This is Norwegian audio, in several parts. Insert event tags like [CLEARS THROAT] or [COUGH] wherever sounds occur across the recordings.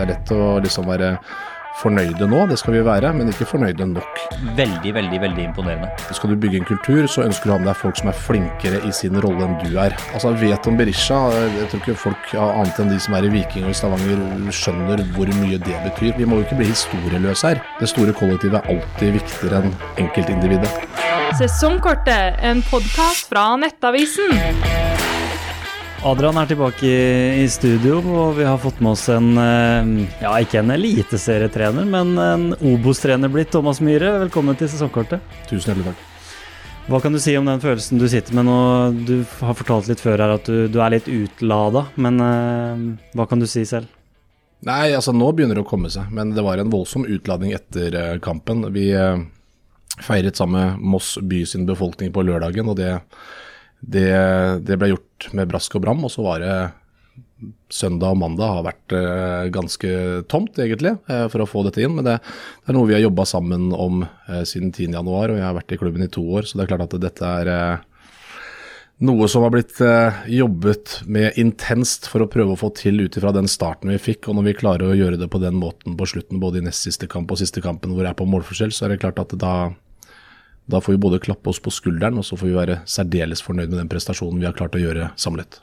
Det er lett å liksom være fornøyde nå, det skal vi være, men ikke fornøyde nok. Veldig, veldig veldig imponerende. Skal du bygge en kultur, så ønsker du å ha med deg folk som er flinkere i sin rolle enn du er. Altså, vet om Berisha, jeg tror ikke folk annet enn de som er i Viking og i Stavanger skjønner hvor mye det betyr. Vi må jo ikke bli historieløse her. Det store kollektivet er alltid viktigere enn enkeltindividet. Sesongkortet, en podkast fra Nettavisen. Adrian er tilbake i, studio, og vi har fått med oss en eh, Ja, ikke en eliteserietrener, men en Obos-trener blitt. Thomas Myhre, velkommen til sesongkortet. Tusen hjertelig takk. Hva kan du si om den følelsen du sitter med nå? Du har fortalt litt før her at du, du er litt utlada, men uh, hva kan du si selv? Nei, altså nå begynner det å komme seg, men det var en voldsom utladning etter uh, kampen. Vi uh, feiret sammen med Moss by sin befolkning på lørdagen, og det det, det, ble gjort med brask og bram, og så var det søndag og mandag har vært eh, ganske tomt, egentlig, eh, for å få dette inn. Men det, er noe vi har jobba sammen om eh, siden 10.1, og jeg har vært i klubben i to år. Så det er klart at dette er noe som har blitt jobbet med intenst for å prøve å få til ut ifra den starten vi fikk. Og når vi klarer å gjøre det på den måten på slutten, både i nest siste kamp og siste kampen hvor det er på målforskjell, så er det klart at da da får vi både klappe oss på skulderen, og så får vi være særdeles fornøyd med den prestasjonen vi har klart å gjøre samlet.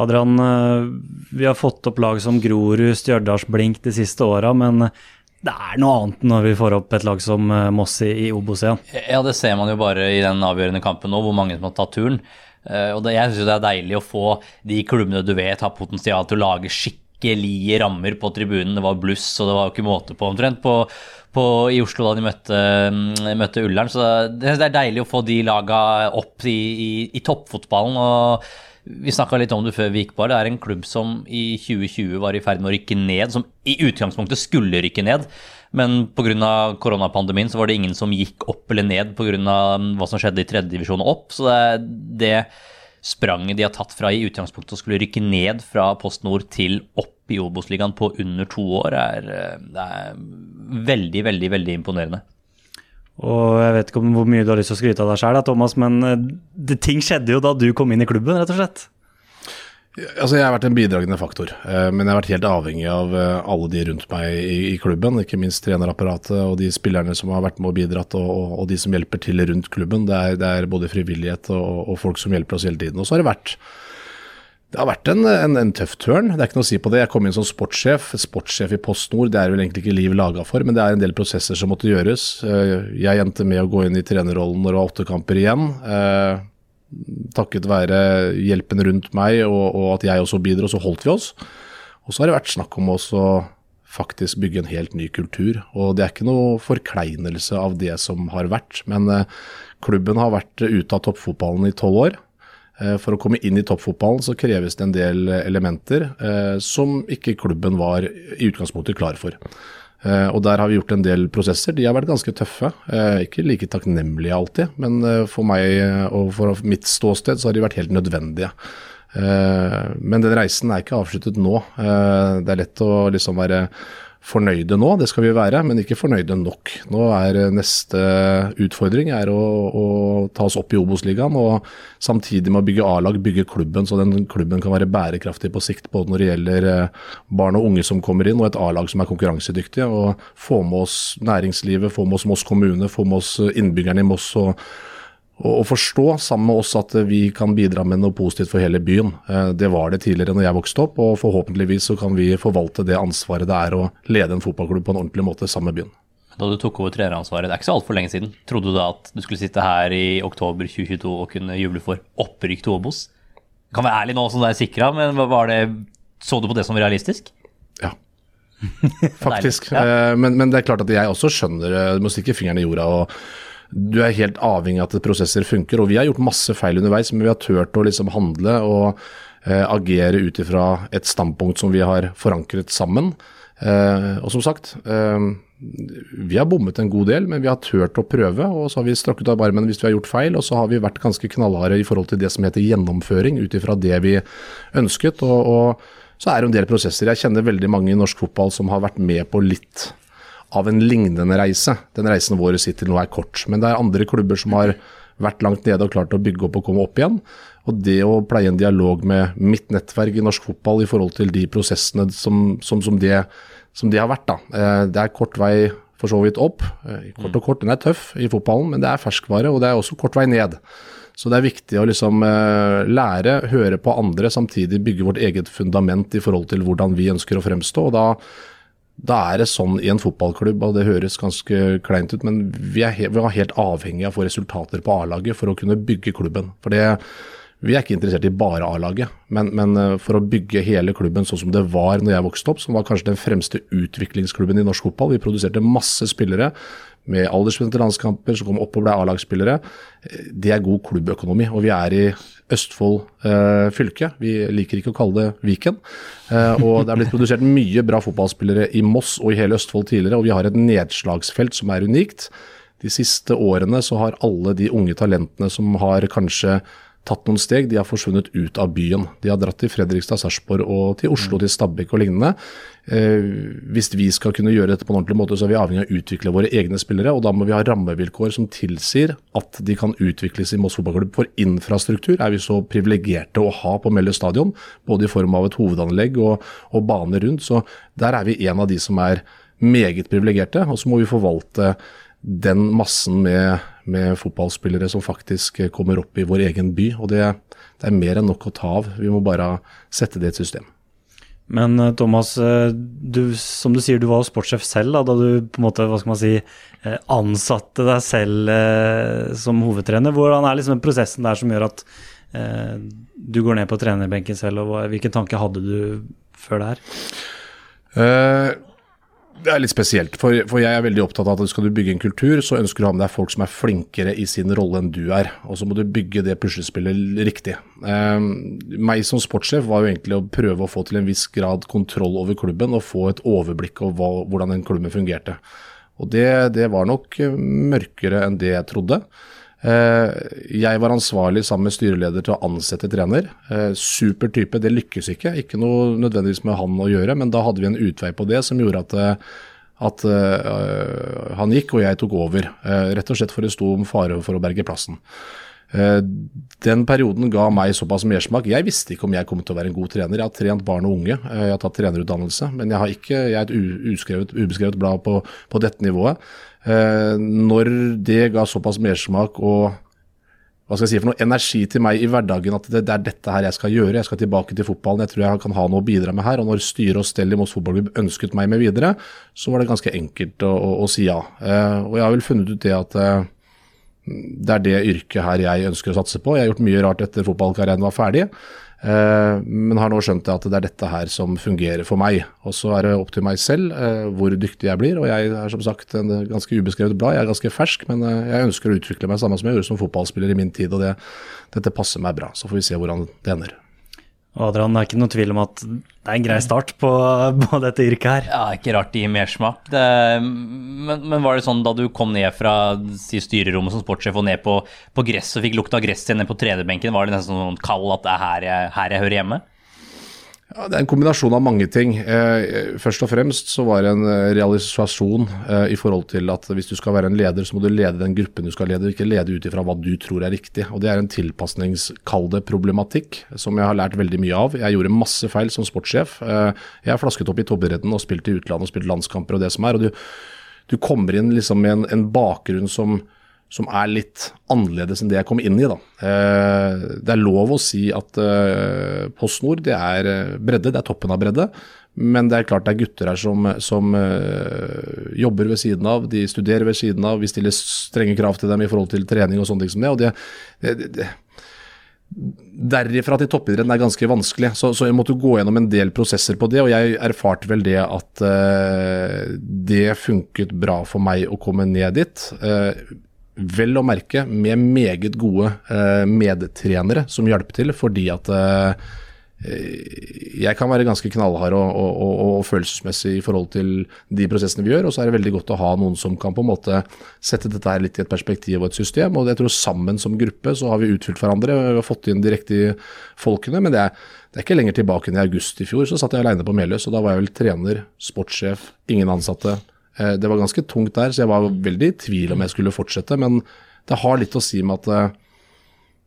Adrian, eh, vi har fått opp lag som Grorud, Stjørdals-Blink de siste åra, men det er noe annet når vi får opp et lag som eh, Moss i, Obos igjen. Ja, det ser man jo bare i den avgjørende kampen nå, hvor mange som har tatt turen. Og det, Jeg syns det er deilig å få de klubbene du vet har potensial til å lage skikkelige rammer på tribunen. Det var bluss, og det var jo ikke måte på omtrent. på på, i Oslo da de møtte, mm, møtte Ullern. Så det, det, er deilig å få de laga opp i, i, i toppfotballen. og vi snakka litt om det før vi gikk på. Det er en klubb som i 2020 var i ferd med å rykke ned, som i utgangspunktet skulle rykke ned. Men pga. koronapandemien så var det ingen som gikk opp eller ned pga. hva som skjedde i tredje divisjon og opp. Så det, det spranget de har tatt fra i utgangspunktet å skulle rykke ned fra Post Nord til opp i Obos-ligaen på under to år, er, er veldig, veldig, veldig imponerende. Og jeg vet ikke om hvor mye du har lyst til å skryte av deg sjøl, Thomas, men eh, det, ting skjedde jo da du kom inn i klubben, rett og slett? Altså, Jeg har vært en bidragende faktor, eh, men jeg har vært helt avhengig av eh, alle de rundt meg i, klubben. Ikke minst trenerapparatet og de spillerne som har vært med og bidratt, og, og, og de som hjelper til rundt klubben. Det er, det er både frivillighet og, og, folk som hjelper oss hele tiden. Og så har det vært det har vært en, en, en, tøff turn, det er ikke noe å si på det. Jeg kom inn som sportssjef. Sportssjef i Post Nord, det er vel egentlig ikke Liv laga for, men det er en del prosesser som måtte gjøres. Eh, jeg endte med å gå inn i trenerrollen når det var åtte kamper igjen. Eh, takket være hjelpen rundt meg og, og at jeg også bidro, så holdt vi oss. Og så har det vært snakk om å faktisk bygge en helt ny kultur. Og det er ikke noe forkleinelse av det som har vært, men eh, klubben har vært ute av toppfotballen i tolv år. Eh, for å komme inn i toppfotballen så kreves det en del elementer eh, som ikke klubben var i utgangspunktet klar for. Eh, og Der har vi gjort en del prosesser. De har vært ganske tøffe. Ikke like takknemlige alltid, men for meg og for mitt ståsted så har de vært helt nødvendige. Men den reisen er ikke avsluttet nå. Det er lett å liksom være fornøyde nå, det skal vi være, men ikke fornøyde nok. Nå er neste utfordring er å, å ta oss opp i Obos-ligaen, og samtidig med å bygge A-lag, bygge klubben, så den klubben kan være bærekraftig på sikt. Både når det gjelder eh, barn og unge som kommer inn, og et A-lag som er konkurransedyktige. og Få med oss næringslivet, få med oss Moss kommune, få med oss innbyggerne i Moss. og og forstå sammen med oss at vi kan bidra med noe positivt for hele byen. Eh, det var det tidligere når jeg vokste opp, og forhåpentligvis så kan vi forvalte det ansvaret det er å lede en fotballklubb på en ordentlig måte sammen med byen. Da du tok over treneransvaret, det er ikke så altfor lenge siden, trodde du da at du skulle sitte her i oktober 2022 og kunne juble for opprykk til Obos? Kan være ærlig nå som det er sikra, men var det, så du på det som realistisk? Ja. [LAUGHS] Faktisk. ja. Eh, men, men, det er klart at jeg også skjønner eh, Du må stikke fingeren i jorda. og du er helt avhengig av at prosesser funker. Og vi har gjort masse feil underveis, men vi har turt å liksom handle og eh, agere ut ifra et standpunkt som vi har forankret sammen. Eh, og som sagt, eh, vi har bommet en god del, men vi har turt å prøve. Og så har vi strakket av armen hvis vi har gjort feil, og så har vi vært ganske knallharde i forhold til det som heter gjennomføring, ut ifra det vi ønsket. og, og så er det en del prosesser. Jeg kjenner veldig mange i norsk fotball som har vært med på litt av en lignende reise. Den reisen vår sitter nå er kort. Men det er andre klubber som har vært langt nede og klart å bygge opp og komme opp igjen. Og det å pleie en dialog med mitt nettverk i norsk fotball i forhold til de prosessene som, som, som, det, som det, har vært. da. Eh, det er kort vei for så vidt opp. Eh, kort og kort, den er tøff i fotballen, men det er ferskvare, og det er også kort vei ned. Så det er viktig å liksom uh, lære, høre på andre, samtidig bygge vårt eget fundament i forhold til hvordan vi ønsker å fremstå. og da, da er det sånn i en fotballklubb, og det høres ganske kleint ut, men vi er, he vi er helt avhengig av å få resultater på A-laget for å kunne bygge klubben. For det vi er ikke interessert i bare A-laget, men, men, eh, for å bygge hele klubben sånn som det var når jeg vokste opp, som var kanskje den fremste utviklingsklubben i norsk fotball. Vi produserte masse spillere med aldersbestemte landskamper som kom opp og ble A-lagsspillere. Det er god klubbøkonomi. Og vi er i Østfold eh, fylke. Vi liker ikke å kalle det Viken. Eh, og det er blitt produsert mye bra fotballspillere i Moss og i hele Østfold tidligere, og vi har et nedslagsfelt som er unikt. De siste årene så har alle de unge talentene som har kanskje tatt noen steg. De har forsvunnet ut av byen. De har dratt til Fredrikstad, Sarpsborg og til Oslo, til Stabekk og lignende. Eh, hvis vi skal kunne gjøre dette på en ordentlig måte, så er vi avhengig av å utvikle våre egne spillere. og Da må vi ha rammevilkår som tilsier at de kan utvikles i Moss fotballklubb. For infrastruktur er vi så privilegerte å ha på Melle stadion, både i form av et hovedanlegg og, og bane rundt. Så der er vi en av de som er meget privilegerte. Og så må vi forvalte den massen med, med, fotballspillere som faktisk kommer opp i vår egen by. Og det, det, er mer enn nok å ta av. Vi må bare sette det i et system. Men eh, Thomas, eh, du, som du sier, du var sportssjef selv da, da, du på en måte, hva skal man si, eh, ansatte deg selv eh, som hovedtrener. Hvordan er liksom prosessen der som gjør at eh, du går ned på trenerbenken selv, og hvilke tanker hadde du før det her? Uh, det er litt spesielt, for, for, jeg er veldig opptatt av at skal du bygge en kultur, så ønsker du å ha med deg folk som er flinkere i sin rolle enn du er. Og så må du bygge det puslespillet riktig. Eh, meg som sportssjef var jo egentlig å prøve å få til en viss grad kontroll over klubben og få et overblikk over hva, hvordan den klubben fungerte. Og det, det, var nok mørkere enn det jeg trodde. Eh, jeg var ansvarlig sammen med styreleder til å ansette trener. Eh, super type, det lykkes ikke. Ikke noe nødvendigvis med han å gjøre, men da hadde vi en utvei på det som gjorde at, eh, at han gikk og jeg tok over. Rett og slett for det sto om fare for å berge plassen. Den perioden ga meg såpass mersmak. Jeg visste ikke om jeg kom til å være en god trener. Jeg har trent barn og unge, jeg har tatt trenerutdannelse, men jeg, har ikke, jeg er et uskrevet, ubeskrevet blad på, på dette nivået. Eh, når det ga såpass mersmak og hva skal jeg si for noe energi til meg i hverdagen at det, det, er dette her jeg skal gjøre, jeg skal tilbake til fotballen, jeg tror jeg kan ha noe å bidra med her. Og når styret og stell i Moss fotballklubb ønsket meg med videre, så var det ganske enkelt å, å, å si ja. Eh, og jeg har vel funnet ut det at eh, det er det yrket her jeg ønsker å satse på. Jeg har gjort mye rart etter fotballkarrieren var ferdig. Eh, men har nå skjønt at det er dette her som fungerer for meg. Og så er det opp til meg selv eh, hvor dyktig jeg blir. Og jeg er som sagt en ganske ubeskrevet blad. Jeg er ganske fersk, men eh, jeg ønsker å utvikle meg samme som jeg gjorde som fotballspiller i min tid. Og det, dette passer meg bra. Så får vi se hvordan det ender. Adrian, det er ikke noe tvil om at det er en grei start på, [LAUGHS] på dette yrket her. Ja, ikke rart det gir mersmak. Men, men, var det sånn da du kom ned fra si, styrerommet som sportssjef og ned på, på gress og fikk lukta gress igjen ned på trenerbenken, var det nesten sånn kald at det er her jeg, her jeg hører hjemme? Ja, Det er en kombinasjon av mange ting. Eh, først og fremst så var det en eh, realisasjon eh, i forhold til at hvis du skal være en leder, så må du lede den gruppen du skal lede, og ikke lede ut ifra hva du tror er riktig. Og Det er en tilpasningskalde problematikk som jeg har lært veldig mye av. Jeg gjorde masse feil som sportssjef. Jeg har flasket opp i toppidretten og spilt i utlandet og spilt landskamper og det som er. og Du, du kommer inn liksom med en, en bakgrunn som som er litt annerledes enn det jeg kom inn i. Da. Eh, det er lov å si at eh, PostNord det er eh, bredde, det er toppen av bredde. Men det er klart det er gutter her som, som jobber ved siden av, de studerer ved siden av. Vi stiller strenge krav til dem i forhold til trening og sånne ting som det. og det, det, det Derifra til toppidretten er ganske vanskelig, så, så, jeg måtte gå gjennom en del prosesser på det. Og jeg erfarte vel det at uh, det funket bra for meg å komme ned dit. Uh, Vel å merke med meget gode eh, medtrenere som hjelper til, fordi at eh, jeg kan være ganske knallhard og, og, og, følelsesmessig i forhold til de prosessene vi gjør, og så er det veldig godt å ha noen som kan på en måte sette dette her litt i et perspektiv og et system. og jeg tror Sammen som gruppe så har vi utfylt hverandre, vi har fått inn de riktige folkene. Men det er, det er ikke lenger tilbake enn i august i fjor, så satt jeg aleine på Meløs. og Da var jeg vel trener, sportssjef, ingen ansatte, det var ganske tungt der, så jeg var veldig i tvil om jeg skulle fortsette. Men det har litt å si med at eh,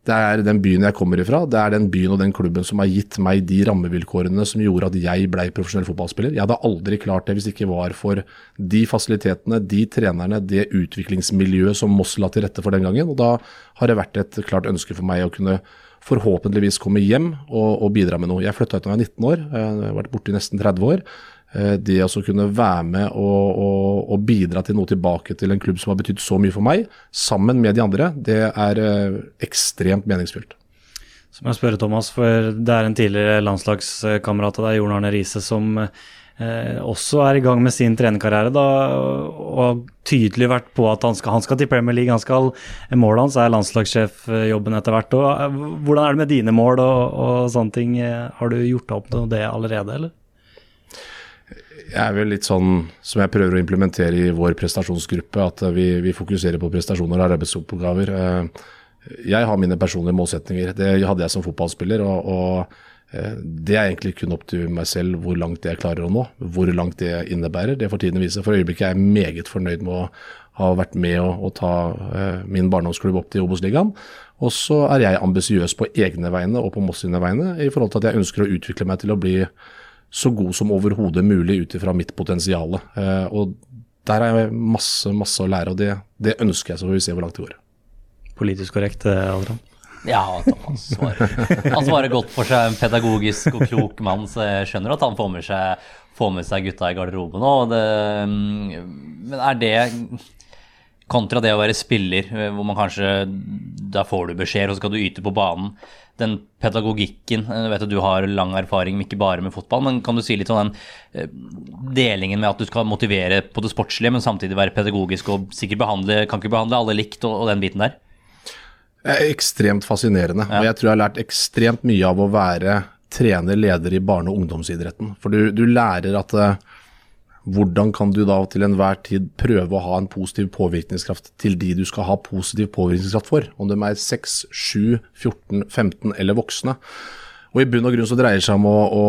det er den byen jeg kommer ifra, det er den byen og den klubben som har gitt meg de rammevilkårene som gjorde at jeg ble profesjonell fotballspiller. Jeg hadde aldri klart det hvis det ikke var for de fasilitetene, de trenerne, det utviklingsmiljøet som Moss la til rette for den gangen. Og da har det vært et klart ønske for meg å kunne forhåpentligvis komme hjem og, og bidra med noe. Jeg flytta ut da jeg var 19 år, jeg har vært borte i nesten 30 år. Eh, det å kunne være med og, og, og, bidra til noe tilbake til en klubb som har betydd så mye for meg, sammen med de andre, det er eh, ekstremt meningsfylt. Så må jeg spørre Thomas, for det er en tidligere landslagskamerat av deg, Jon Arne Riise, som eh, også er i gang med sin trenerkarriere da, og har tydelig vært på at han skal, han skal til Premier League. han skal, Målet hans er landslagssjefjobben etter hvert. Og, hvordan er det med dine mål og, og sånne ting? Har du gjort opp noe det allerede, eller? Er vel litt sånn som jeg prøver å implementere i vår prestasjonsgruppe, at vi, vi fokuserer på prestasjoner og arbeidsoppgaver. Eh, jeg har mine personlige målsetninger. Det hadde jeg som fotballspiller. og, og eh, det er egentlig kun opp til meg selv hvor langt jeg klarer å nå. Hvor langt det innebærer, det får tiden vise. For øyeblikket er jeg meget fornøyd med å ha vært med å, å ta eh, min barndomsklubb opp til Obos-ligaen. Og så er jeg ambisiøs på egne vegne og på Moss sine vegne i forhold til at jeg ønsker å utvikle meg til å bli så god som overhodet mulig ut ifra mitt potensial. Eh, og der har jeg masse, masse å lære, og det, det, ønsker jeg, så får vi se hvor langt det går. Politisk korrekt, eh, Adrian? Ja, han svarer, han svarer godt for seg. En pedagogisk og klok mann, så jeg skjønner at han får med seg, får med seg gutta i garderoben òg. Mm, men er det kontra det å være spiller, eh, hvor man kanskje Da får du beskjed, og så skal du yte på banen den pedagogikken Jeg vet at du har lang erfaring, ikke bare med fotball, men kan du si litt om den eh, delingen med at du skal motivere på det sportslige, men samtidig være pedagogisk og sikkert behandle, kan ikke behandle alle likt og, og den biten der? Det er ekstremt fascinerende. Ja. og Jeg tror jeg har lært ekstremt mye av å være trener, leder i barne- og ungdomsidretten. For du, du lærer at uh, hvordan kan du da til enhver tid prøve å ha en positiv påvirkningskraft til de du skal ha positiv påvirkningskraft for, om de er 6, 7, 14, 15 eller voksne. Og I bunn og grunn så dreier det seg om å, å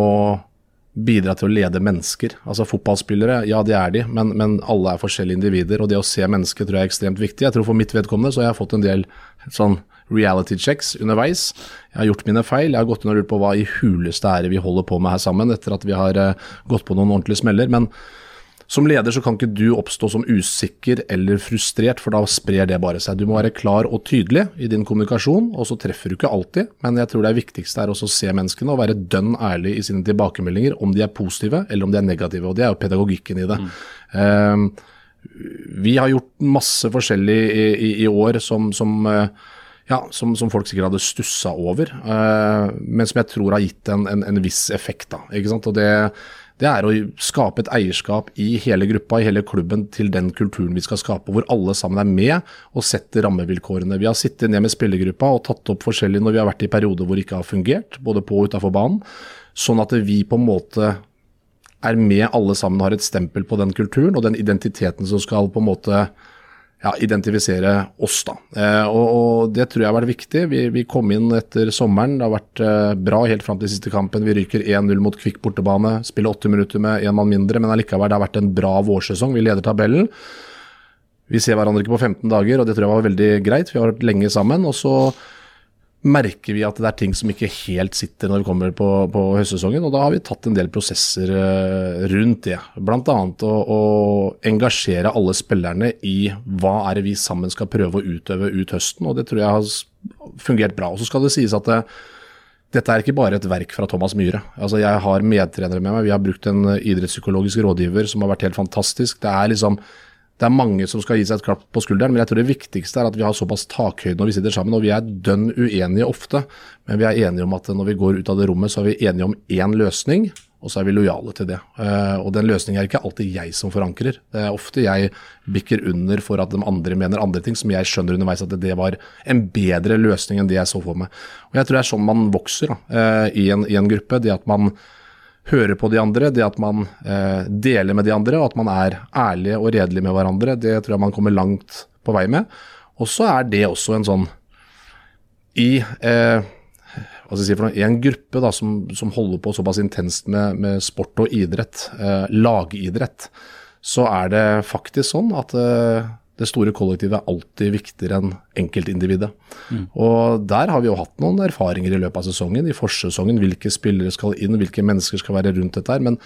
bidra til å lede mennesker. Altså Fotballspillere, ja det er de, men, men, alle er forskjellige individer. Og det å se mennesker tror jeg er ekstremt viktig. Jeg tror For mitt vedkommende så har jeg fått en del sånn reality checks underveis. Jeg har gjort mine feil. Jeg har gått inn og lurt på hva i huleste er vi holder på med her sammen, etter at vi har uh, gått på noen ordentlige smeller. men som leder så kan ikke du oppstå som usikker eller frustrert, for da sprer det bare seg. Du må være klar og tydelig i din kommunikasjon, og så treffer du ikke alltid. Men jeg tror det viktigste er også å se menneskene og være dønn ærlig i sine tilbakemeldinger, om de er positive eller om de er negative. Og det er jo pedagogikken i det. Mm. Uh, vi har gjort masse forskjellig i, i, i år som, som uh, ja, som, som, folk sikkert hadde stussa over, uh, men som jeg tror har gitt en, en, en viss effekt. Da, ikke sant? Og det, det er å skape et eierskap i hele gruppa, i hele klubben, til den kulturen vi skal skape, hvor alle sammen er med og setter rammevilkårene. Vi har sittet ned med spillergruppa og tatt opp forskjellig når vi har vært i perioder hvor det ikke har fungert, både på og utafor banen, sånn at vi på en måte er med alle sammen og har et stempel på den kulturen og den identiteten som skal på en måte ja, identifisere oss. da. Eh, og, og, Det tror jeg har vært viktig. Vi, vi, kom inn etter sommeren. Det har vært eh, bra helt fram til siste kampen. Vi ryker 1-0 mot Kvikk bortebane. Spiller 80 minutter med én mann mindre, men allikevel det har vært en bra vårsesong. Vi leder tabellen. Vi ser hverandre ikke på 15 dager, og det tror jeg var veldig greit. Vi har vært lenge sammen. og så merker vi at det er ting som ikke helt sitter når vi kommer på, på høstsesongen. Og da har vi tatt en del prosesser uh, rundt det. Bl.a. Å, å engasjere alle spillerne i hva er det vi sammen skal prøve å utøve ut høsten. Og det tror jeg har fungert bra. Og så skal det sies at det, dette er ikke bare et verk fra Thomas Myhre. Altså, jeg har medtrenere med meg. Vi har brukt en idrettspsykologisk rådgiver som har vært helt fantastisk. Det er liksom det er mange som skal gi seg et klapp på skulderen, men jeg tror det viktigste er at vi har såpass takhøyde når vi sitter sammen. Og vi er dønn uenige ofte, men vi er enige om at når vi går ut av det rommet, så er vi enige om én løsning, og så er vi lojale til det. Eh, og den løsningen er ikke alltid jeg som forankrer. Det er ofte jeg bikker under for at de andre mener andre ting, som jeg skjønner underveis at det var en bedre løsning enn det jeg så for meg. Og jeg tror det er sånn man vokser da, eh, i, en, i en gruppe. Det at man høre på de andre, det at man eh, deler med de andre, og at man er ærlig og redelig med hverandre, det tror jeg man kommer langt på vei med. Og så er det også en sånn I, eh, si noe, en gruppe da, som, som, holder på såpass intenst med, med sport og idrett, eh, lagidrett, så er det faktisk sånn at eh, det store kollektivet er alltid viktigere enn enkeltindividet. Og der har vi jo hatt noen erfaringer i løpet av sesongen, i forsesongen. Hvilke spillere skal inn, hvilke mennesker skal være rundt dette her. Men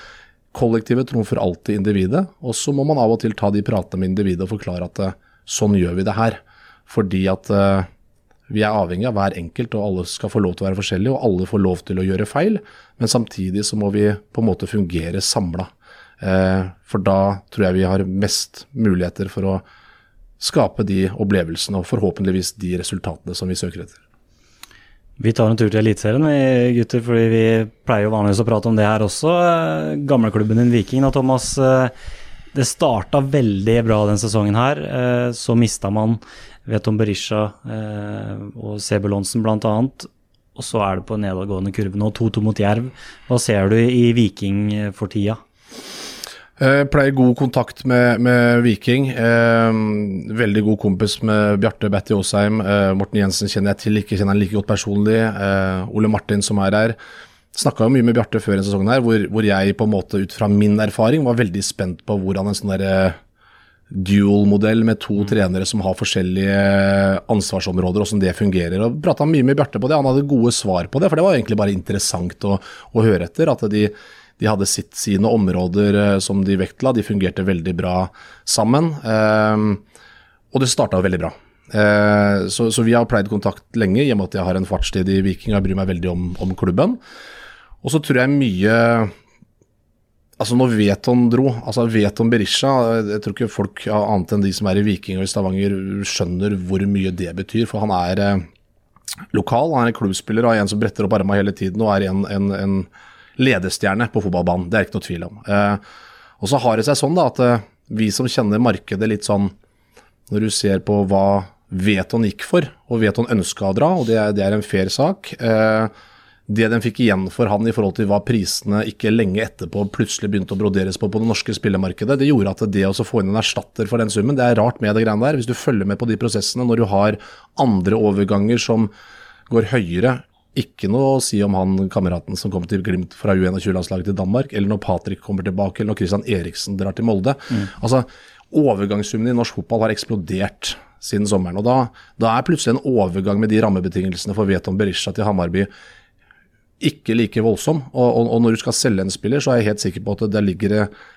kollektivet trumfer alltid individet. Og så må man av og til ta de pratene med individet og forklare at eh, sånn gjør vi det her. Fordi at uh, vi er avhengig av hver enkelt, og alle skal få lov til å være forskjellige. Og alle får lov til å gjøre feil, men samtidig så må vi på en måte fungere samla. Uh, for da tror jeg vi har mest muligheter for å skape de opplevelsene og forhåpentligvis de resultatene som vi søker etter. Vi tar en tur til Eliteserien, gutter, fordi vi pleier jo vanligvis å prate om det her også. Eh, Gamleklubben din Viking da, Thomas. eh, Det starta veldig bra den sesongen her. eh, Så mista man Veton Berisha og og Sebulonsen bl.a. Og så er det på nedadgående kurve nå, 2-2 mot Jerv. Hva ser du i Viking eh, for tida? Eh, pleier god kontakt med, med Viking. Eh, veldig god kompis med Bjarte Betty Aasheim. Eh, Morten Jensen kjenner jeg til, ikke kjenner han like godt personlig. Eh, Ole Martin som er her. Snakka jo mye med Bjarte før en sesong her, hvor, hvor, jeg på en måte ut fra min erfaring var veldig spent på hvordan en sånn derre dual-modell med to trenere som har forskjellige ansvarsområder, hvordan det fungerer. og Prata mye med Bjarte på det, han hadde gode svar på det. For det var egentlig bare interessant å, å høre etter. At de, de hadde sitt, sine områder eh, som de vektla, de fungerte veldig bra sammen. Eh, og det starta veldig bra. Eh, så, så, vi har pleid kontakt lenge, i og med at jeg har en fartstid i Viking og jeg bryr meg veldig om, om klubben. Og så tror jeg mye Altså Når Veton dro, altså Veton Berisha Jeg tror ikke folk annet enn de som er i Viking og i Stavanger skjønner hvor mye det betyr. For han er eh, lokal, han er en klubbspiller og er en som bretter opp armene hele tiden og er en, en, en ledestjerne på fotballbanen. Det er ikke noe tvil om. Eh, og så har det seg sånn da at eh, vi som kjenner markedet litt sånn Når du ser på hva Veton gikk for, og Veton ønska å dra, og det er, det er en fair sak. Eh, det den fikk igjen for han i forhold til hva prisene ikke lenge etterpå plutselig begynte å broderes på på det norske spillemarkedet, det gjorde at det å få inn en erstatter for den summen, det er rart med det greiene der. Hvis du følger med på de prosessene når du har andre overganger som går høyere ikke noe å si om han kameraten som kom til Glimt fra U21-landslaget til Danmark, eller når Patrick kommer tilbake, eller når Christian Eriksen drar til Molde. Mm. Altså, Overgangssummen i norsk fotball har eksplodert siden sommeren. og da, da, er plutselig en overgang med de rammebetingelsene for Veton Berisha til Hamarby ikke like voldsom. Og, og, og, når du skal selge en spiller, så er jeg helt sikker på at det ligger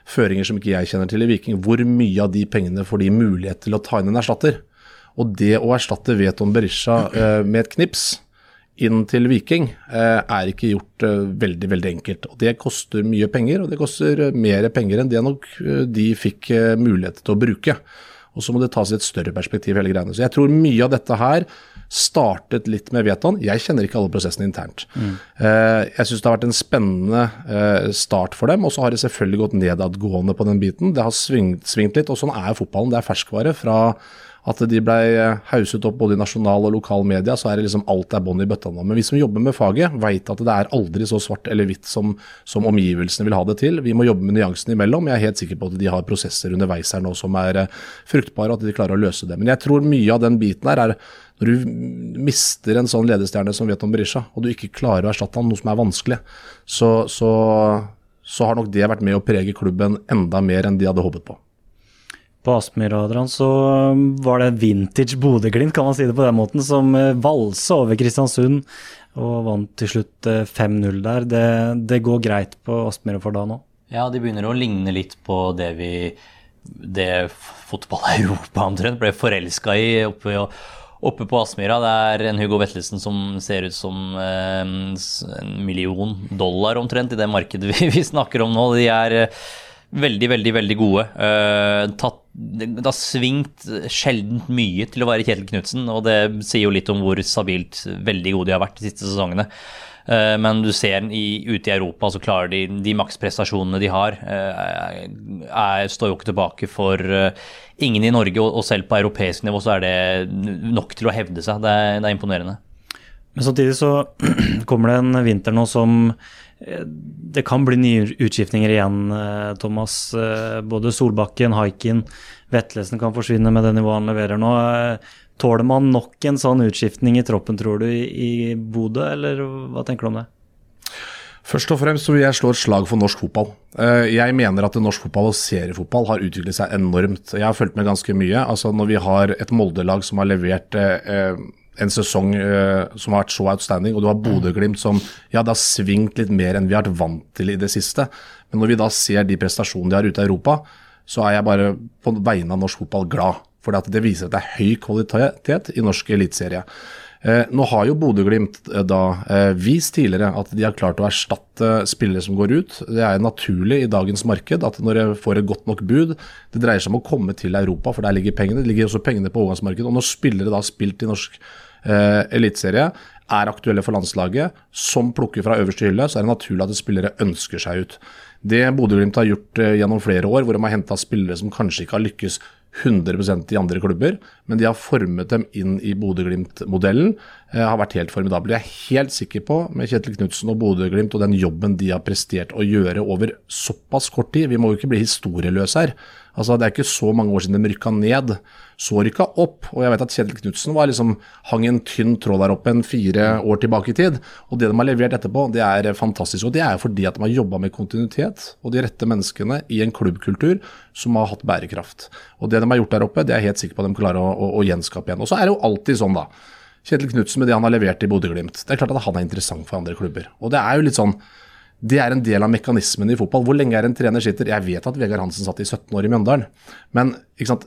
føringer som ikke jeg kjenner til i Viking. Hvor mye av de pengene får de mulighet til å ta inn en erstatter? Og det å erstatte Veton Berisha [CLEARS THROAT] eh, med et knips inn til Viking eh, er ikke gjort eh, veldig veldig enkelt. Og Det koster mye penger, og det koster mer penger enn det nok eh, de fikk eh, mulighet til å bruke. Og så må det tas i et større perspektiv, hele greiene. Så jeg tror mye av dette her startet litt med Veton. Jeg kjenner ikke alle prosessene internt. Mm. Eh, jeg syns det har vært en spennende eh, start for dem, og så har det selvfølgelig gått nedadgående på den biten. Det har svingt, svingt litt, og sånn er fotballen. Det er ferskvare. fra at de ble hauset opp både i nasjonal og lokal media, så er det liksom alt er bånn i bøtta nå. Men vi som jobber med faget, veit at det er aldri så svart eller hvitt som, som, omgivelsene vil ha det til. Vi må jobbe med nyansene imellom. Jeg er helt sikker på at de har prosesser underveis her nå som er fruktbare, og at de klarer å løse det. Men jeg tror mye av den biten her er når du mister en sånn ledestjerne som vet om Berisha, og du ikke klarer å erstatte han, noe som er vanskelig, så, så, så har nok det vært med å prege klubben enda mer enn de hadde håpet på på Aspmyr så var det vintage Bodø-Glimt, kan man si det på den måten, som valsa over Kristiansund og vant til slutt 5-0 der. Det, det, går greit på Aspmyra for da nå? Ja, de begynner å ligne litt på det vi det fotball-Europa omtrent ble forelska i oppe, oppe på Aspmyra. Det er en Hugo Vettelsen som ser ut som en million dollar omtrent i det markedet vi, vi snakker om nå. De er veldig, veldig veldig gode. Uh, tatt, det, har svingt sjeldent mye til å være Kjetil Knutsen, og det sier jo litt om hvor stabilt veldig gode de har vært de siste sesongene. Uh, men du ser i, ute i Europa, så klarer de de maksprestasjonene de har, uh, er, står jo ikke tilbake for ingen i Norge, og, og, selv på europeisk nivå så er det nok til å hevde seg. Det er, det er imponerende. Men samtidig så [CLEARS THROAT] kommer det en vinter nå som det kan bli nye utskiftninger igjen, Thomas. Både Solbakken, Haikin, Vetlesen kan forsvinne med det nivået han leverer nå. Tåler man nok en sånn utskiftning i troppen, tror du, i Bodø, eller hva tenker du om det? Først og fremst så vil jeg slå et slag for norsk fotball. Eh, jeg mener at norsk fotball og seriefotball har utviklet seg enormt. Jeg har fulgt med ganske mye. Altså Når vi har et Molde-lag som har levert eh, en sesong som har vært så outstanding, og du har Bodø-Glimt som ja, det har svingt litt mer enn vi har vært vant til i det siste. Men når vi da ser de prestasjonene de har ute i Europa, så er jeg bare på vegne av norsk fotball glad. For det viser at det er høy kvalitet i norsk eliteserie. Eh, nå har jo Bodø-Glimt eh, eh, vist tidligere at de har klart å erstatte spillere som går ut. Det er naturlig i dagens marked at når jeg får et godt nok bud Det dreier seg om å komme til Europa, for der ligger pengene. Det ligger også pengene på overgangsmarkedet. Og når spillere da har spilt i norsk eh, eliteserie, er aktuelle for landslaget, som plukker fra øverste hylle, så er det naturlig at spillere ønsker seg ut. Det Bodø-Glimt har gjort gjennom flere år, hvor de har henta spillere som kanskje ikke har lykkes 100% i andre klubber, men de har formet dem inn i Bodø-Glimt-modellen. Eh, har vært helt formidable. Jeg er helt sikker på, med Kjetil Knutsen og Bodø-Glimt og den jobben de har prestert å gjøre over såpass kort tid Vi må jo ikke bli historieløse her. Altså, Det er ikke så mange år siden de rykka ned. Så rykka opp. Og jeg vet at Kjetil Knutsen liksom, hang en tynn tråd der oppe en fire år tilbake i tid. Og det de har levert etterpå, det er fantastisk. Og det er fordi at de har jobba med kontinuitet og de rette menneskene i en klubbkultur som har hatt bærekraft. Og det de har gjort der oppe, det er jeg helt sikker på at de klarer å, å, å gjenskape igjen. Og så er det jo alltid sånn, da. Kjetil Knutsen med det han har levert i Bodø-Glimt. Det er klart at han er interessant for andre klubber. Og det er jo litt sånn det er en del av mekanismen i fotball. Hvor lenge er en trener sitter? Jeg vet at Vegard Hansen satt i 17 år i Mjøndalen. Men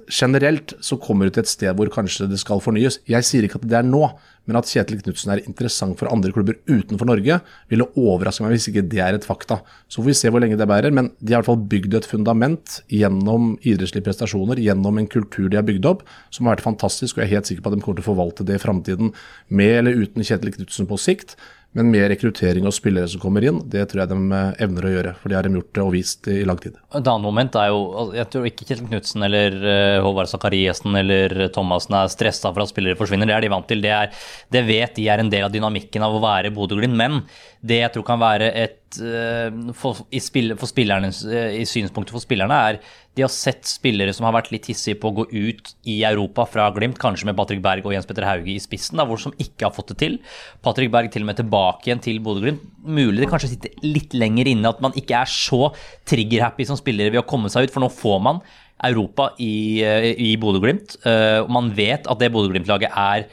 generelt så kommer du til et sted hvor kanskje det skal fornyes. Jeg sier ikke at det er nå, men at Kjetil Knutsen er interessant for andre klubber utenfor Norge, ville overraske meg hvis ikke det er et fakta. Så får vi se hvor lenge det bærer. Men de har i hvert fall bygd et fundament gjennom idrettslige prestasjoner, gjennom en kultur de har bygd opp, som har vært fantastisk. Og jeg er helt sikker på at de kommer til å forvalte det i framtiden, med eller uten Kjetil Knutsen på sikt. Men med rekruttering og spillere som kommer inn, det tror jeg de eh, evner å gjøre. For det har de gjort og vist i lang tid. Et annet moment er jo Jeg tror ikke Kjetil Knutsen eller eh, Håvard Sakariassen eller Thomassen er stressa for at spillere forsvinner. Det er de vant til. Det, er, det vet de er en del av dynamikken av å være Bodø-Glimt. Men det jeg tror kan være et eh, for, i, spill, for i synspunktet for spillerne, er de har sett spillere som har vært litt hissige på å gå ut i Europa fra Glimt, kanskje med Patrick Berg og Jens Petter Hauge i spissen, da, hvor som ikke har fått det til. Patrick Berg til og med tilbake igjen til Bodø-Glimt. Mulig det kanskje sitter litt lenger inne at man ikke er så trigger-happy som spillere ved å komme seg ut, for nå får man Europa i, eh, i Bodø-Glimt. Uh, man vet at det Bodø-Glimt-laget er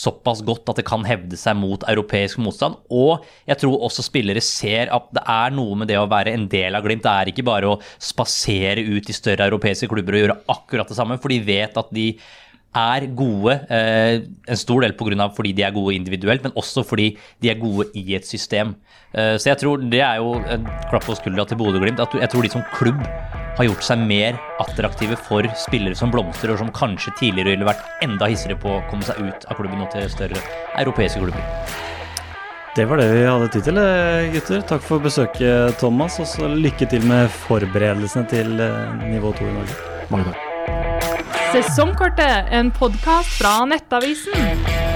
såpass godt at det kan hevde seg mot europeisk motstand. Og jeg tror også spillere ser at det er noe med det å være en del av Glimt. Det er ikke bare å spasere ut i større europeiske klubber og gjøre akkurat det samme, for de vet at de er gode, eh, en stor del pga. fordi de er gode individuelt, men også fordi de er gode i et system. Eh, så jeg tror det er jo en klapp på skuldra til Bodø-Glimt. Jeg tror de som klubb har gjort seg mer attraktive for spillere som blomstrer, og som kanskje tidligere ville vært enda hissigere på å komme seg ut av klubben og til større europeiske klubber. Det var det vi hadde tid til, eh, gutter. Takk for besøket, Thomas. Og så lykke til med forberedelsene til eh, nivå 2 i Norge. Mange takk. Sesongkortet, en podkast fra Nettavisen.